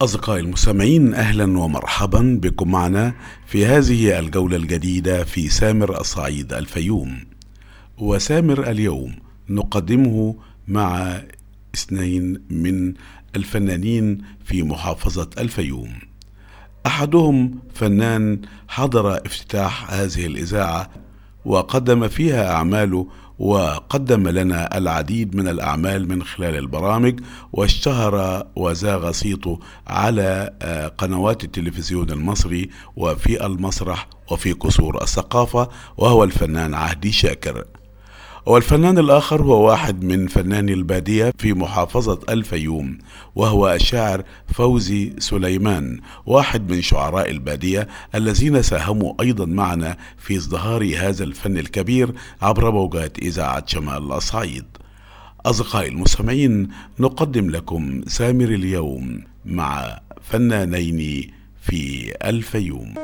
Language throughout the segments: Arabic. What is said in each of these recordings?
أصدقائي المستمعين أهلا ومرحبا بكم معنا في هذه الجولة الجديدة في سامر الصعيد الفيوم. وسامر اليوم نقدمه مع اثنين من الفنانين في محافظة الفيوم. أحدهم فنان حضر افتتاح هذه الإذاعة وقدم فيها أعماله وقدم لنا العديد من الأعمال من خلال البرامج واشتهر وزاغ صيته على قنوات التلفزيون المصري وفي المسرح وفي قصور الثقافة وهو الفنان عهدي شاكر. والفنان الآخر هو واحد من فناني البادية في محافظة الفيوم وهو الشاعر فوزي سليمان واحد من شعراء البادية الذين ساهموا أيضا معنا في ازدهار هذا الفن الكبير عبر موجات إذاعة شمال الصعيد أصدقائي المستمعين نقدم لكم سامر اليوم مع فنانين في الفيوم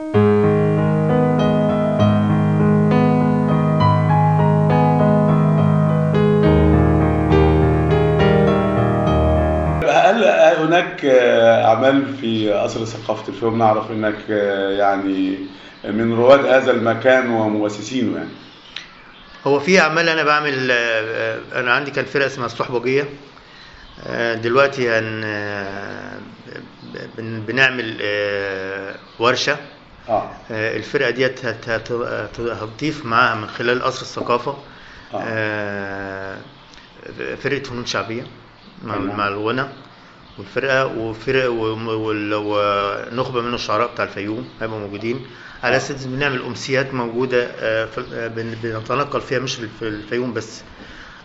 هناك أعمال في قصر ثقافة الفيوم. نعرف إنك يعني من رواد هذا المكان ومؤسسينه يعني. هو في أعمال أنا بعمل أنا عندي كان فرقة اسمها الصحبجيه دلوقتي هن بنعمل ورشة. آه. الفرقة ديت هتضيف معاها من خلال قصر الثقافة. فرقة فنون شعبية مع, مع الغنى. والفرقه وفرق ونخبة من الشعراء بتاع الفيوم هيبقوا موجودين. على أساس بنعمل أمسيات موجودة بنتنقل فيها مش في الفيوم بس.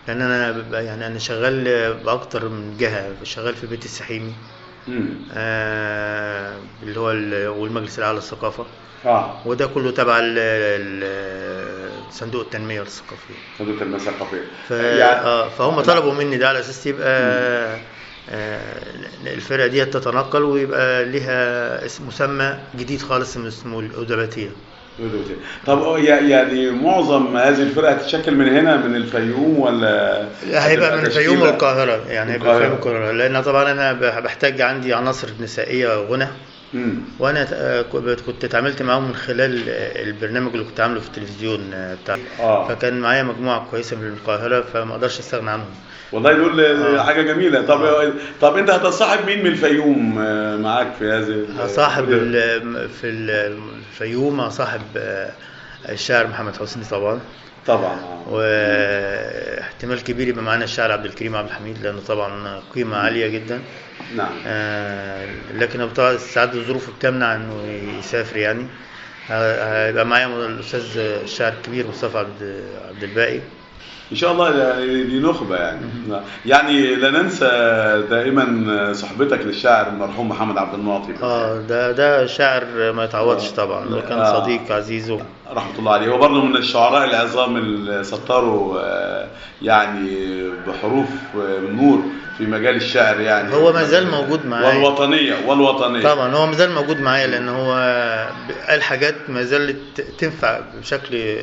لأن أنا يعني أنا شغال بأكتر من جهة شغال في بيت السحيمي. آه اللي هو والمجلس الأعلى للثقافة. آه. وده كله تبع صندوق التنمية الثقافية. صندوق التنمية الثقافية. ف... يعني... آه فهم طلبوا مني ده على أساس يبقى آه الفرقة دي تتنقل ويبقى لها اسم مسمى جديد خالص اسمه الادباتيه طب يعني معظم هذه الفرقة هتتشكل من هنا من الفيوم ولا هيبقى من الفيوم والقاهرة يعني هيبقى الفيوم والقاهرة. لأن طبعا أنا بحتاج عندي عناصر نسائيه غنى. وأنا كنت اتعاملت معاهم من خلال البرنامج اللي كنت عامله في التلفزيون بتاع. آه. فكان معايا مجموعة كويسة من القاهرة فما أقدرش أستغنى عنهم. والله دول آه. حاجة جميلة. طب آه. طب أنت هتصاحب مين من الفيوم معاك في هذه هصاحب في الفيوم هصاحب الشاعر محمد حسني طبعا. طبعا. واحتمال كبير يبقى معانا الشاعر عبد الكريم عبد الحميد لأنه طبعا قيمة عالية جدا. نعم. آه لكن ساعات الظروف بتمنع إنه يسافر يعني. هيبقى معايا الأستاذ الشاعر الكبير مصطفى عبد عبد الباقي. إن شاء الله دي نخبة يعني. يعني لا ننسى دائما صحبتك للشاعر المرحوم محمد عبد المعطي. آه ده ده شاعر ما يتعوضش طبعا. ده كان آه. صديق عزيز رحمة الله عليه. هو برضه من الشعراء العظام اللي سطروا يعني بحروف نور في مجال الشعر يعني. هو ما زال موجود معايا. والوطنية والوطنية. طبعا هو ما زال موجود معايا لأن هو قال حاجات ما زالت تنفع بشكل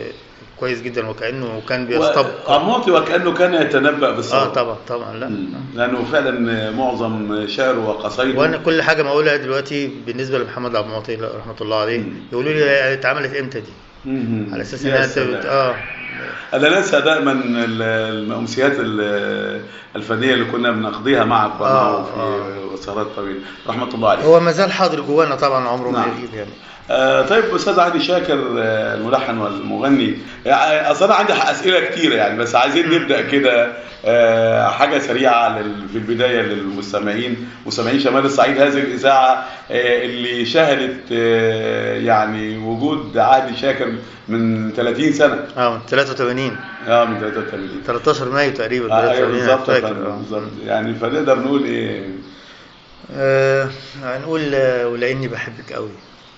كويس جدا وكأنه كان بيستبق عموتي وكأنه كان يتنبأ بالصوت آه طبعا طبعا لا. لأنه فعلا معظم شعره وقصايده وأنا كل حاجة ما أقولها دلوقتي بالنسبة لمحمد عبد المعطي رحمة الله عليه. يقولوا لي اتعملت إمتى دي؟ مم. على أساس إنها تبت... آه. أنا ننسى دائما الامسيات الفنية اللي كنا بنقضيها معك ومعه في آه. سهرات طويلة. رحمة الله عليه هو ما زال حاضر جوانا طبعا عمره نعم. ما يغيب يعني. آه طيب أستاذ عادي شاكر آه الملحن والمغني. يعني أصل أنا عندي أسئلة كتيره يعني بس عايزين نبدأ كده آه حاجة سريعة في البداية للمستمعين. مستمعين شمال الصعيد هذه الإذاعة آه اللي شهدت آه يعني وجود عادي شاكر من 30 سنة. آه من 83 آه من 83 13 مايو تقريبا آه أيوه بالظبط بالظبط. يعني فنقدر نقول إيه؟ هنقول ولأني بحبك قوي.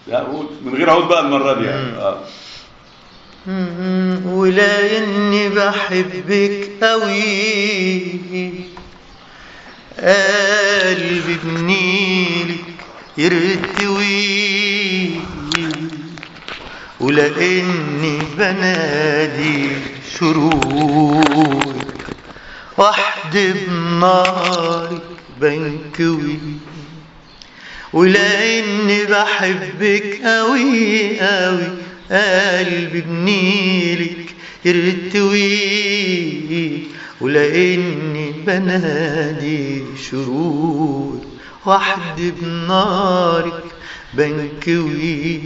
لا من غير عود بقى المرة دي يعني. آه. ولا إني بحبك قوي قلبي بنيلك يرتوي. ولاني بنادي شرورك واحدة بنارك بنكوي. ولاني بحبك قوي قوي قلبي بنيلك يرتوي. ولاني بنادي شرور وحد بنارك بنكوي.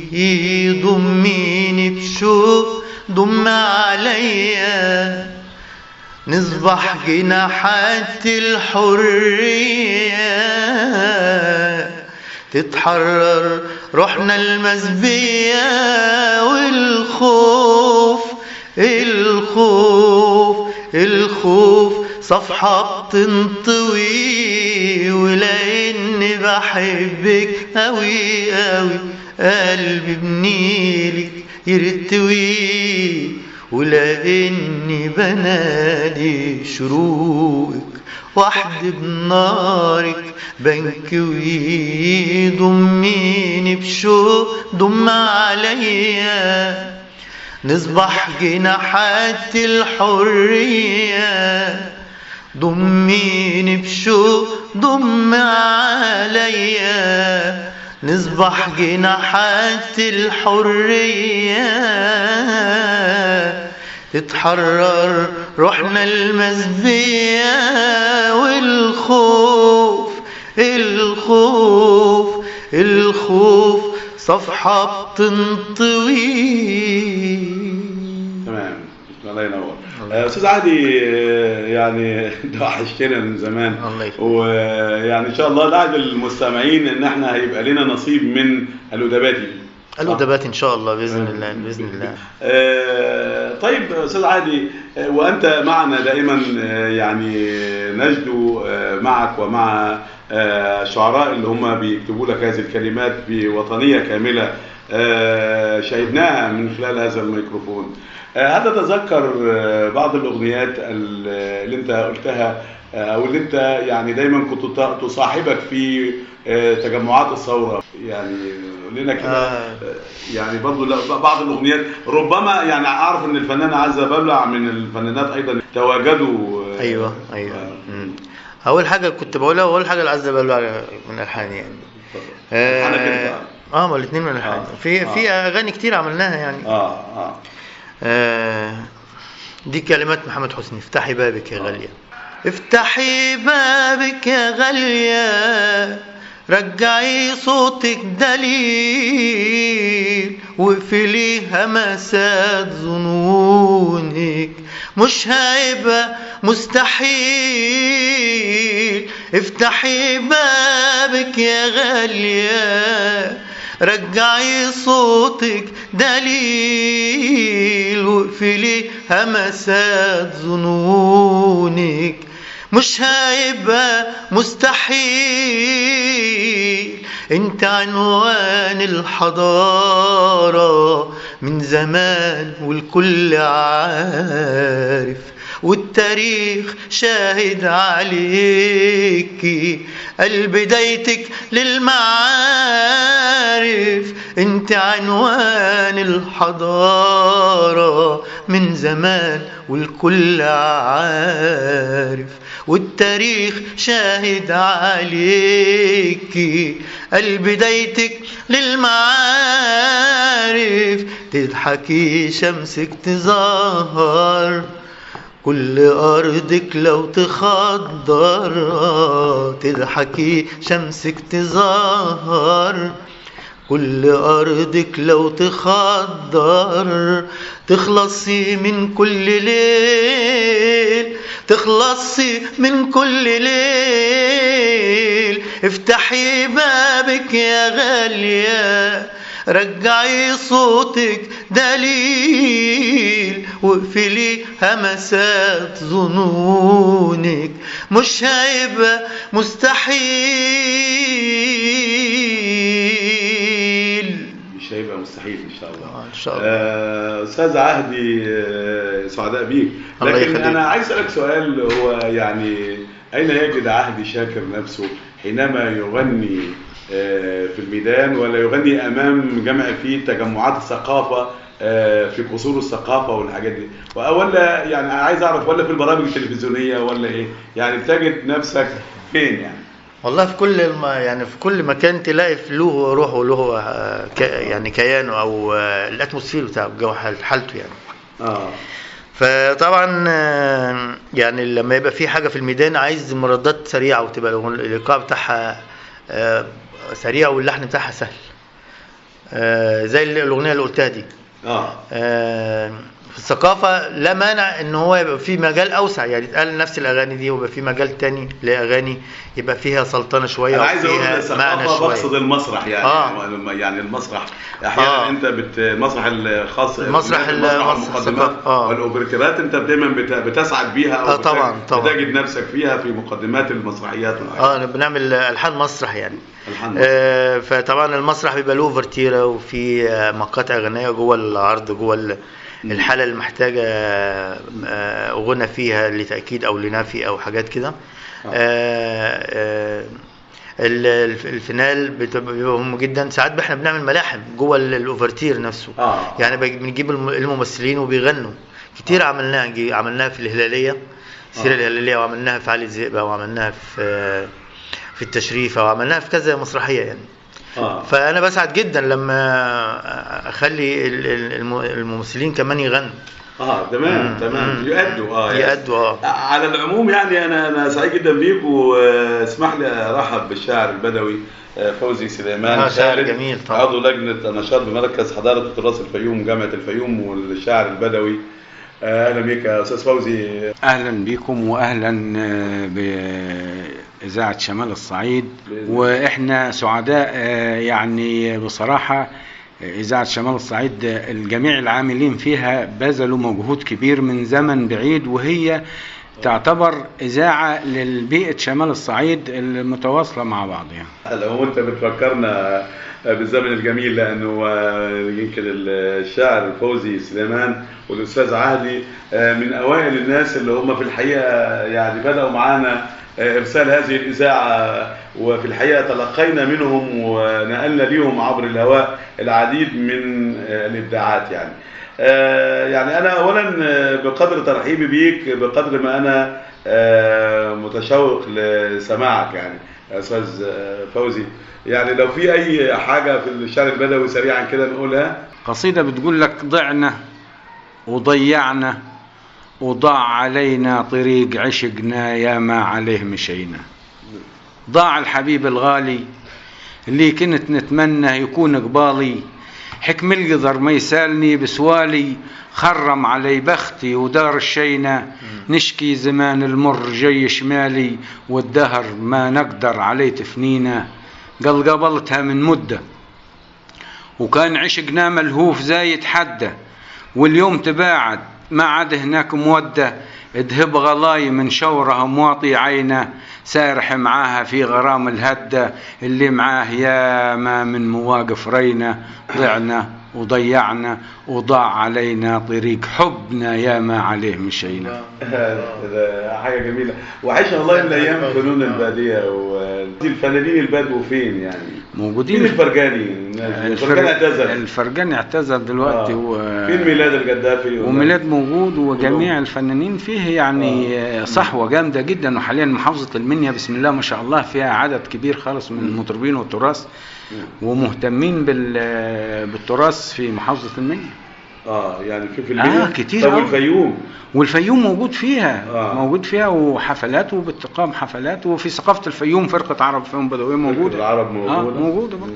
ضميني بشوق ضم عليا. نصبح جناحات الحرية. تتحرر. روحنا المزبية والخوف الخوف الخوف. صفحة بتنطوي ولأني بحبك قوي قوي قلبي بنيلك يرتوي ولأني بنادي شروقك. وحد بنارك بنكوي ضميني بشوق ضم عليا. نصبح جناحات الحرية. ضميني بشوق ضم عليا. نصبح جناحات الحرية. تتحرر روحنا المزبية والخوف الخوف الخوف صفحة بتنطوي. تمام الله ينور. آه، أستاذ عادي آه، يعني انت وحشتنا من زمان. ويعني إن شاء الله دعد المستمعين إن إحنا هيبقى لنا نصيب من الادبات دي الأدبات إن شاء الله بإذن الله بإذن الله. آه، طيب أستاذ عادي آه، وأنت معنا دائما آه، يعني نجد آه، معك ومع الشعراء اللي هم بيكتبوا لك هذه الكلمات بوطنية كاملة آه، شاهدناها من خلال هذا الميكروفون. هل تتذكر بعض الأغنيات ال- اللي أنت قلتها أو اللي أنت يعني دايما كنت تصاحبك في تجمعات الثورة؟ يعني لنا كده آه. يعني برضو بعض الأغنيات ربما يعني أعرف إن الفنانه عزه بلع من الفنانات أيضا تواجدوا آه، أيوه أيوه. آه، مم. أول حاجة كنت بقولها أول حاجة العزة بقى من ألحاني يعني. كده آه ما الاثنين من الحان. آه. في آه. في أغاني كتير عملناها يعني. آه آه. آه، دي كلمات محمد حسني افتحي بابك يا غالية. افتحي بابك يا غالية. رجعي صوتك دليل واقفلي همسات ظنونك. مش هيبقى مستحيل. افتحي بابك يا غالية. رجعي صوتك دليل واقفلي همسات ظنونك. مش هيبقى مستحيل. انت عنوان الحضارة من زمان والكل عارف. والتاريخ شاهد عليكي بدايتك للمعارف انت عنوان الحضارة من زمان والكل عارف. والتاريخ شاهد عليكي بدايتك للمعارف تضحكي شمسك تظهر. كل أرضك لو تخضر تضحكي شمسك تظهر كل أرضك لو تخضر تخلصي من كل ليل تخلصي من كل ليل. افتحي بابك يا غالية رجعي صوتك دليل. واقفلي همسات ظنونك مش هيبقى مستحيل مش هيبقى مستحيل إن شاء الله آه، إن شاء الله. آه، أستاذ عهدي آه، سعداء بيك لكن. أنا عايز أسألك سؤال هو يعني أين يجد عهدي شاكر نفسه حينما يغني آه، في الميدان ولا يغني أمام جمع فيه تجمعات الثقافة آه، في قصور الثقافة والحاجات دي. ولا يعني عايز أعرف ولا في البرامج التلفزيونية ولا إيه؟ يعني بتجد نفسك فين يعني؟ والله في كل الم... يعني في كل مكان تلاقي في له روحه وله آه، ك... يعني كيانه أو آه، الأتموسفير بتاعه الجو حال- حالته يعني. آه. فطبعا آه، يعني لما يبقى في حاجة في الميدان عايز مردات سريعة وتبقى الايقاع بتاعها آه، سريع واللحن بتاعها سهل. آه، زي الأغنية اللي قلتها دي. آه آه، في الثقافة لا مانع إن هو يبقى في مجال أوسع يعني يتقال نفس الأغاني دي ويبقى في مجال تاني لأغاني يبقى فيها سلطنة شوية أنا عايز أقول معنى الثقافة بقصد شوية المسرح يعني آه. يعني المسرح أحيانا آه. أنت بت المسرح الخاص المسرح ال- المسرح مسرح المقدمات. آه. والاوبريترات أنت دايما بت- بتسعد بيها أو آه، طبعاً، طبعاً. بتجد نفسك فيها في مقدمات المسرحيات والحاجات آه بنعمل ألحان مسرح يعني ألحان مسرح. آه فطبعا المسرح بيبقى له ouverture وفي آه، مقاطع غنية جوه العرض جوه الحالة اللي محتاجة آه، غنى فيها لتأكيد أو لنفي أو حاجات كده. آه، آه، ال- الف- ال finale بيبقى مهم جدا. ساعات إحنا بنعمل ملاحم جوه ال- ال ouverture نفسه. آه. يعني بنجيب الم- الممثلين وبيغنوا. كتير عملناها جي- عملناها في الهلالية. السيره آه. الهلالية وعملناها في علي الزئبه وعملناها في في التشريفه وعملناها في كذا مسرحية يعني. آه فأنا بسعد جدا لما أخلي ال- ال- الم- الممثلين كمان يغنوا آه تمام مم. تمام مم. يؤدوا آه يعني. يأدوا آه على العموم يعني أنا أنا سعيد جدا بيك واسمح لي أرحب بالشاعر البدوي آه، فوزي سليمان آه، شاعر جميل طبعا. عضو لجنة النشاط بمركز حضارة وتراث الفيوم جامعة الفيوم والشاعر البدوي آه، أهلا بك يا أستاذ فوزي أهلا بكم واهلا آه، باذاعه شمال الصعيد. وإحنا سعداء آه، يعني بصراحة آه، إذاعة شمال الصعيد آه، الجميع العاملين فيها بذلوا مجهود كبير من زمن بعيد وهي تعتبر إذاعة للبيئة شمال الصعيد المتواصلة مع بعضها لو أنت بتفكرنا بالزمن الجميل لأنه آه، يمكن الشاعر فوزي سليمان والأستاذ عهدي من أوائل الناس اللي هم في الحقيقة يعني بدأوا معانا إرسال هذه الإذاعة وفي الحقيقة تلقينا منهم ونقلنا ليهم عبر الهواء العديد من الإبداعات يعني. آه، يعني أنا اولا آه، بقدر ترحيبي بيك بقدر ما أنا آه، متشوق لسماعك يعني أستاذ آه، فوزي. يعني لو في أي حاجة في الشعر البدوي سريعا كده نقولها. قصيدة بتقول لك ضعنا وضيعنا. وضاع علينا طريق عشقنا يا ما عليه مشينا. ضاع الحبيب الغالي اللي كنت نتمنى يكون قبالي. حكم القدر ما يسألني بسوالي. خرم علي بختي ودار الشينة نشكي زمان المر جاي شمالي. والدهر ما نقدر عليه تفنينا. قال قبلتها من مدة. وكان عشقنا ملهوف زايد حدة. واليوم تباعد. ما عاد هناك مودة ذهب غلاي من شورها مواطي عينه سارح معاها في غرام الهدة اللي معاه يا ما من مواقف رينا ضعنا وضيعنا وضاع علينا طريق حبنا يا ما عليه مشينا ده حاجة جميلة. وعيشها الله من أيام فنون الباديه والفنانين البدو فين يعني؟ موجودين فين الفرجاني؟ الفرجاني اعتزل. الفرجان اعتزل دلوقتي آه. و... فين ميلاد القذافي وميلاد موجود وجميع الفنانين فيه يعني صحوة جامدة جدا. وحاليا محافظة المنيا بسم الله ما شاء الله فيها عدد كبير خالص من المطربين والتراث. ومهتمين بال- بالتراث في محافظة المنيا. آه يعني في في آه، المنيا كتير طب أوي. والفيوم؟ والفيوم موجود فيها آه. موجود فيها وحفلات وبتقام حفلات وفي ثقافة الفيوم فرقة عرب فيوم بدوية موجودة. العرب آه موجودة. موجودة برضه.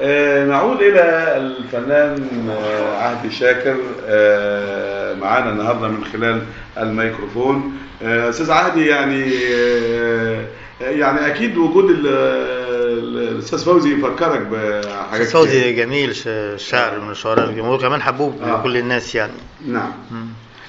آه نعود إلى الفنان آه عهدي شاكر. آه معانا النهارده من خلال الميكروفون. آه، أستاذ عهدي يعني آه يعني أكيد وجود ال- ال- الأستاذ فوزي يفكرك بحاجات أستاذ فوزي كتير. جميل شاعر من الشعراء الجمهور كمان حبوب آه. لكل الناس يعني نعم مم.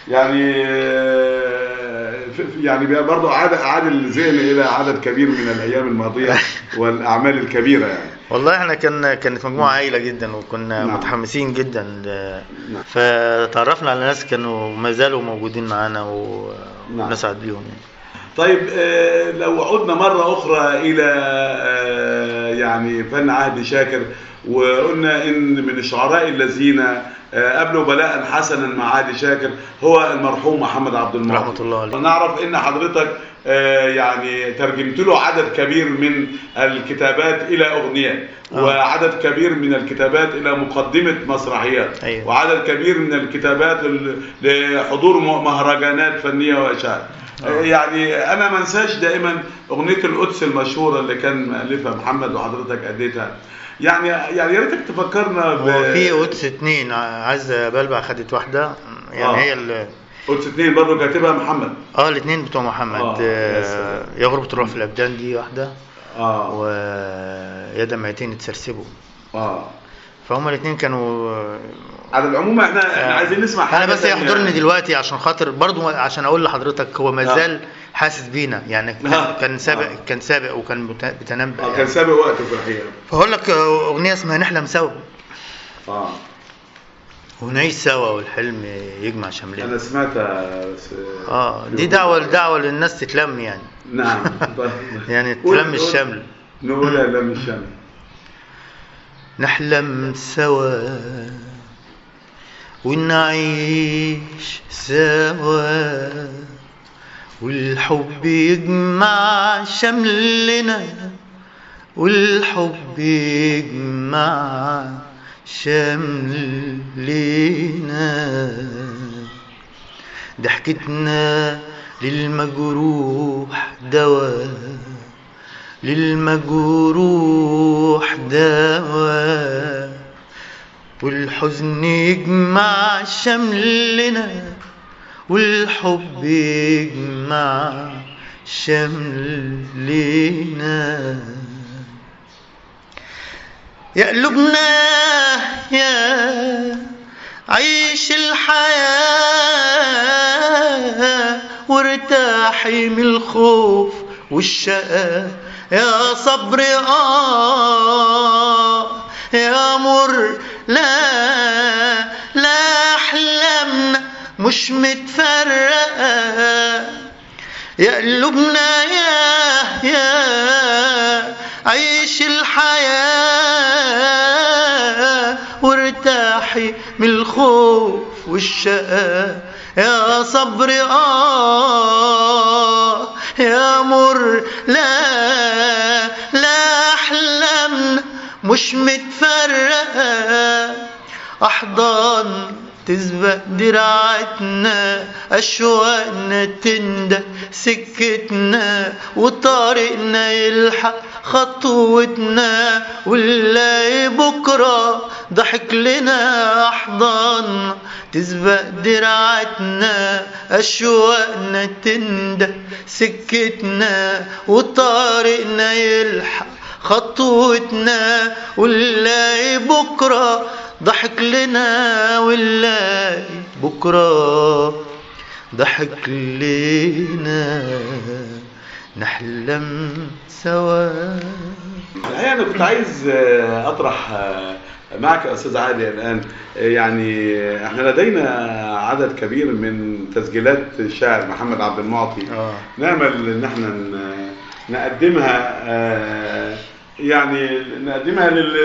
يعني آه، يعني برضه عاد عاد الذهن إلى عدد كبير من الأيام الماضية والأعمال الكبيرة يعني والله إحنا كان كانت مجموعة عائلة جدا وكنا نعم. متحمسين جدا نعم. فتعرفنا على ناس كانوا ما زالوا موجودين معانا نعم. ونسعد بيهم يعني طيب آه، لو عدنا مرة أخرى إلى آه، يعني فن عهد شاكر وقلنا إن من الشعراء الذين آه، قابلوا بلاء حسنا مع عهد شاكر هو المرحوم محمد عبد المعطي رحمة الله عليه. نعرف إن حضرتك يعني ترجمت له عدد كبير من الكتابات إلى اغنيات آه. وعدد كبير من الكتابات إلى مقدمة مسرحيات أيوة. وعدد كبير من الكتابات ال- لحضور مهرجانات فنية واشعار يعني أنا ما أنساش دائما أغنية القدس المشهورة اللي كان مألفها محمد وحضرتك اديتها يعني يعني يا ريتك تفكرنا ب هو في قدس اتنين عزة بلبع خدت واحدة. يعني آه. هي ال قدس اتنين برضه كاتبها محمد. آه الاثنين بتوع محمد. آه، آه يا غربة الروح في الابدان دي واحدة. آه. ويا دمعتين اتسرسبوا. آه. فهم الاثنين كانوا على العموم إحنا إحنا عايزين نسمع حاجة أنا بس. يحضرني دلوقتي عشان خاطر برضو عشان أقول لحضرتك هو ما آه. زال حاسس بينا. يعني كان, آه. كان سابق آه. كان سابق وكان بت- بتنبأ آه، كان يعني. سابق وقته في الحقيقة. فهقول لك آه، أغنية اسمها نحلم سوا. آه. ونعيش سوا والحلم يجمع شملنا أنا سمعتها بس آه دي دعوة دعوه للناس تتلم يعني. نعم. يعني قول- تلم الشمل. نقولها لم الشمل. نحلم سوا. ونعيش سوا. والحب يجمع شملنا. والحب يجمع شملنا. ضحكتنا للمجروح دواء للمجروح دواء والحزن يجمع شملنا والحب يجمع شملنا. يا قلوبنا يا عيش الحياة وارتاحي من الخوف والشقاء. يا صبر آه يا مر لا لا أحلامنا مش متفرقة يا قلوبنا يا يا عيش الحياة وارتاحي من الخوف والشقاء. يا صبر آه يا مر لا لا أحلامنا مش متفرقة. أحضان تسبق دراعتنا أشواقنا تندى سكتنا وطريقنا يلحق خطوتنا ونلاقي بكرة؟ ضحك لنا أحضان تسبق دراعتنا أشواقنا تندى سكتنا وطريقنا يلحق خطوتنا ونلاقي بكرة؟ ضحك لنا ونلاقي بكرة؟ ضحك لنا. نحلم سوا. الحقيقة أنا كنت عايز آه، أطرح آه، معك يا أستاذ عادي الآن. آه، يعني إحنا لدينا عدد كبير من تسجيلات الشاعر محمد عبد المعطي. آه. نامل إن إحنا نقدمها آه، يعني نقدمها لل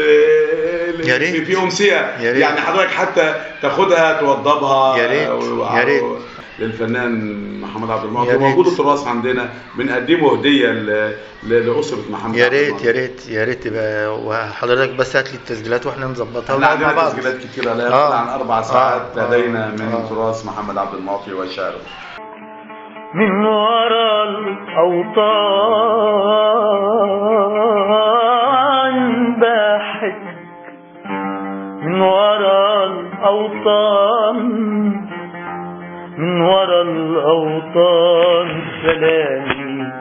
يا ريت. في- امسيه. يعني حضرتك حتى تاخدها توضبها يا ريت. و- يا ريت. للفنان محمد عبد المعطي. موجود التراث عندنا بنقدمه هدية ل- ل- لأسرة محمد يا عبد ريت المعطي. يا ريت يا ريت يبقى وحضرتك بس هات لي التسجيلات وإحنا نظبطها إحنا ونقعد مع عندنا بعض تسجيلات كتيرة لا يقل آه. عن أربع ساعات آه. لدينا من آه. تراث محمد عبد المعطي والشعر من ورا الأوطان الأوطان من ورا الأوطان سلامي.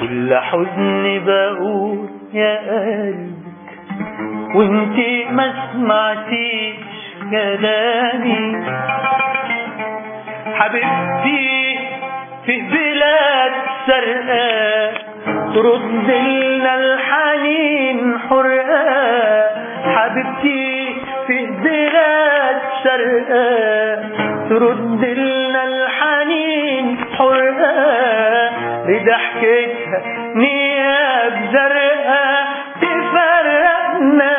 كل حزن بقول يا قلبك وانتي ما سمعتيش كلامي. حبيبتي في بلاد سرقاء ترد لنا الحنين حرقاء حبيبتي في بلاد زرقاء ترد لنا الحنين حرقاء بضحكتها نياب زرقاء تفرقنا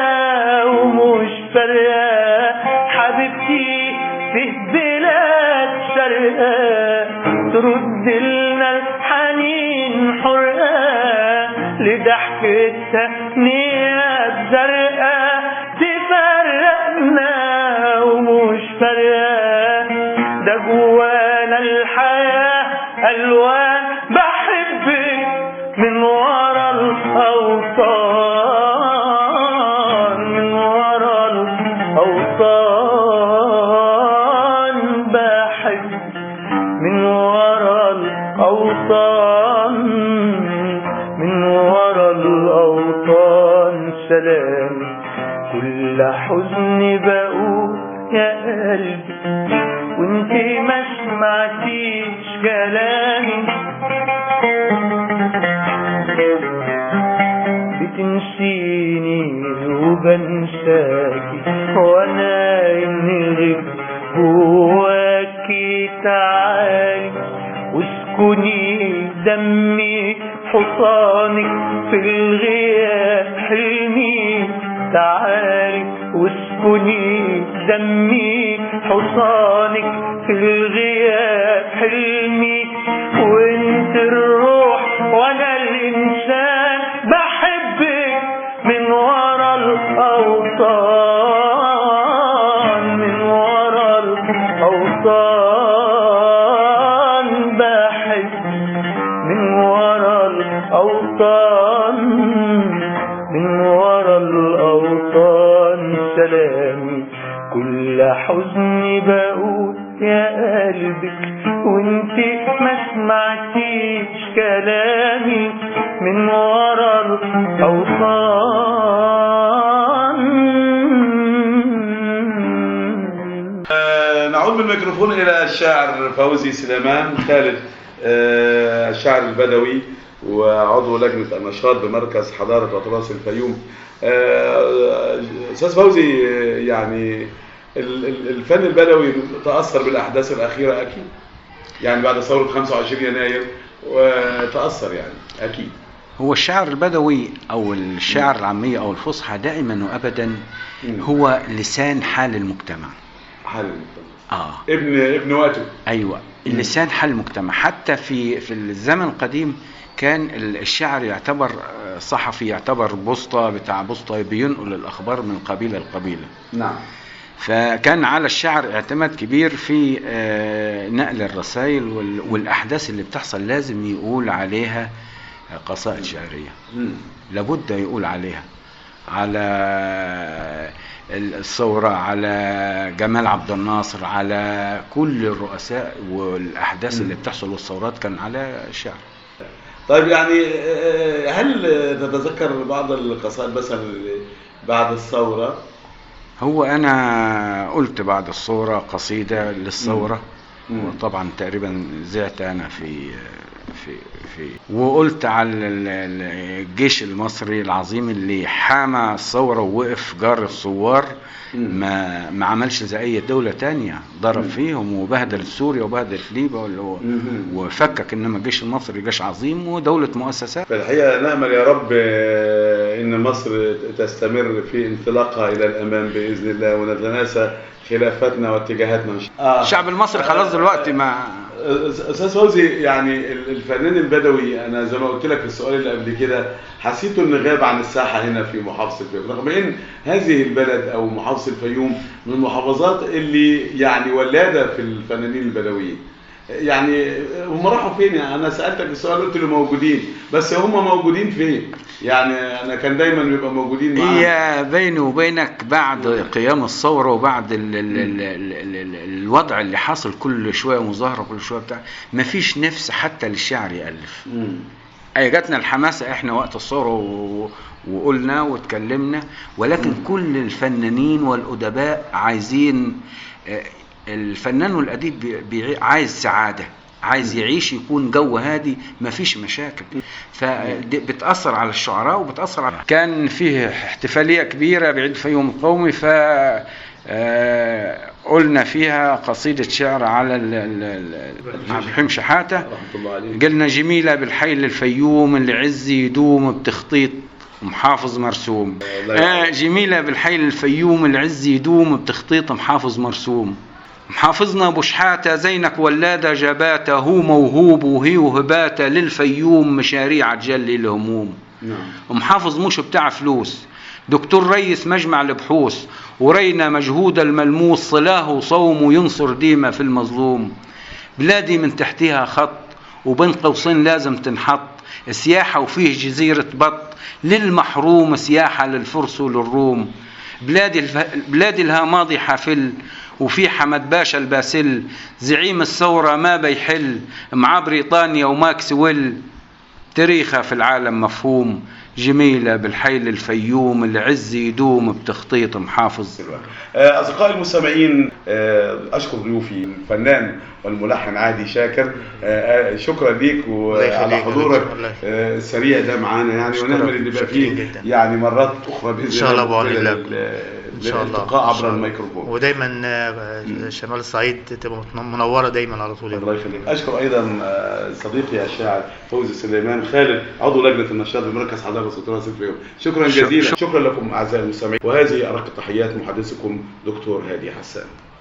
ومش فارقة حبيبتي في بلاد شرقاء ترد لنا الحنين حرقاء لضحكتها من ورا الأوطان من ورا الأوطان سلام. كل حزن بقول يا قلبي وانت ما سمعتيش كلامي. بتنسيني وبنساكي حصانك في الغياب حلمي وانت الروح وأنا الإنسان بحبك من ورا الأوطان من ورا الأوطان بحب من ورا الأوطان من ورا الأوطان. سلامي كل حزن قلبك وانت ما سمعتيش كلامي من ورا الاوطان آه، نعود بالميكروفون إلى الشاعر فوزي سليمان خالد آه، الشاعر البدوي وعضو لجنة النشاط بمركز حضارة وتراث الفيوم. آه، فوزي آه، يعني ال- ال- الفن البدوي تأثر بالأحداث الأخيرة أكيد. يعني بعد ثورة 25 يناير وتأثر يعني أكيد. هو الشعر البدوي أو الشعر العامية أو الفصحى دائما وابدا مم. هو لسان حال المجتمع. حال المجتمع. آه. ابن ابن وقته أيوه. اللسان حال المجتمع. حتى في في الزمن القديم كان ال- الشعر يعتبر آه، صحفي يعتبر بوسطة بتاع بوسطة بينقل الأخبار من قبيلة لقبيلة. نعم. فكان على الشعر اعتماد كبير في آه، نقل الرسائل وال- والأحداث اللي بتحصل لازم يقول عليها قصائد شعرية. لابد يقول عليها. على الثورة على جمال عبد الناصر على كل الرؤساء والأحداث اللي بتحصل والثورات كان على الشعر طيب يعني آه، هل تتذكر بعض القصائد مثلا بعد الثورة؟ هو أنا قلت بعد الثورة قصيدة للثورة. وطبعا تقريبا زعت أنا في في في وقلت على ال- ال- الجيش المصري العظيم اللي حامى الثورة ووقف جار الثوار. ما ما عملش زي أي دولة تانية ضرب فيهم وبهدل سوريا وبهدل ليبيا هو-. وفكك إنما الجيش المصري جيش عظيم ودولة مؤسسات فالحقيقة نأمل يا رب آه، إن مصر تستمر في انطلاقها إلى الأمام بإذن الله ونتناسى خلافاتنا واتجاهاتنا. الشعب المصري خلاص دلوقتي ما أستاذ فوزي يعني ال- الفنان البدوي أنا زي ما قلت لك في السؤال اللي قبل كده حسيته إنه غاب عن الساحة هنا في محافظة الفيوم. رغم إن هذه البلد أو محافظة الفيوم من المحافظات اللي يعني ولادة في الفنانين البدويين. يعني هم راحوا فين يعني؟ أنا سألتك السؤال قلت له موجودين. بس هم موجودين فين؟ يعني أنا كان دايما بيبقى موجودين معانا. هي بيني وبينك بعد قيام الثورة وبعد ال ال ال ال ال ال الوضع اللي حاصل كل شوية مظاهرة كل شوية بتاع مفيش نفس حتى للشعر يألف. مم. أي جاتنا الحماسة إحنا وقت الثورة و... وقلنا واتكلمنا ولكن كل الفنانين والأدباء عايزين آه، الفنان والاديب. عايز سعادة عايز يعيش يكون جو هادي مفيش مشاكل فبتأثر على الشعراء وبتأثر على كان فيه احتفالية كبيرة بعيد الفيوم القومي ف آه، قلنا فيها قصيدة شعر على ال- ال- ال- عبد الحليم شحاتة رحمه الله عليه قلنا جميلة بالحي للفيوم اللي عز يدوم بتخطيط محافظ مرسوم الله يرحمه. آه جميلة بالحي الفيوم العز يدوم بتخطيط محافظ مرسوم محافظنا أبو شحاتة زينك ولادة جباتة هو موهوب وهي وهباتة للفيوم مشاريع تجلي الهموم. نعم. ومحافظ مش بتاع فلوس. دكتور ريس مجمع البحوث ورينا مجهود الملموس صلاه وصوم وينصر ديما في المظلوم. بلادي من تحتها خط وبين قوسين لازم تنحط. سياحة وفيه جزيرة بط. للمحروم سياحة للفرس وللروم. بلادي الف... بلادي لها ماضي حافل. وفي حمد باشا الباسل زعيم الثورة ما بيحل مع بريطانيا وماكس ويل تاريخها في العالم مفهوم جميلة بالحيل الفيوم العز يدوم بتخطيط محافظ آه، أصدقائي المستمعين آه، أشكر ضيوفي الفنان والملحن عادي شاكر آه، شكرا ليك الله وعلى. حضورك الله السريع ده معانا يعني. ونأمل إن يبقى شكراً فيه. يعني مرات أخرى بإذن إن شاء الله لل- الله. إن شاء الله. للالتقاء عبر. الميكروفون. ودايما آه، شمال الصعيد تبقى منورة دايما على طول. الله. يخليك. أشكر أيضا آه، صديقي الشاعر فوزي سليمان خالد عضو لجنة النشاط بمركز حضارة سلطان سيف اليوم شكرا شك- جزيلا. شكرا لكم أعزائي المستمعين. وهذه ارق تحيات محدثكم دكتور هادي حسان.